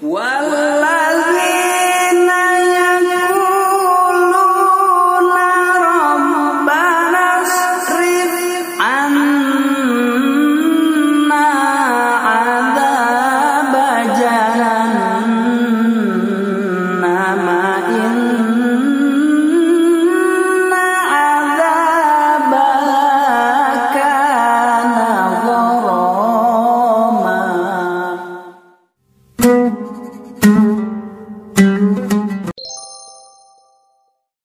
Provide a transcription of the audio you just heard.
What?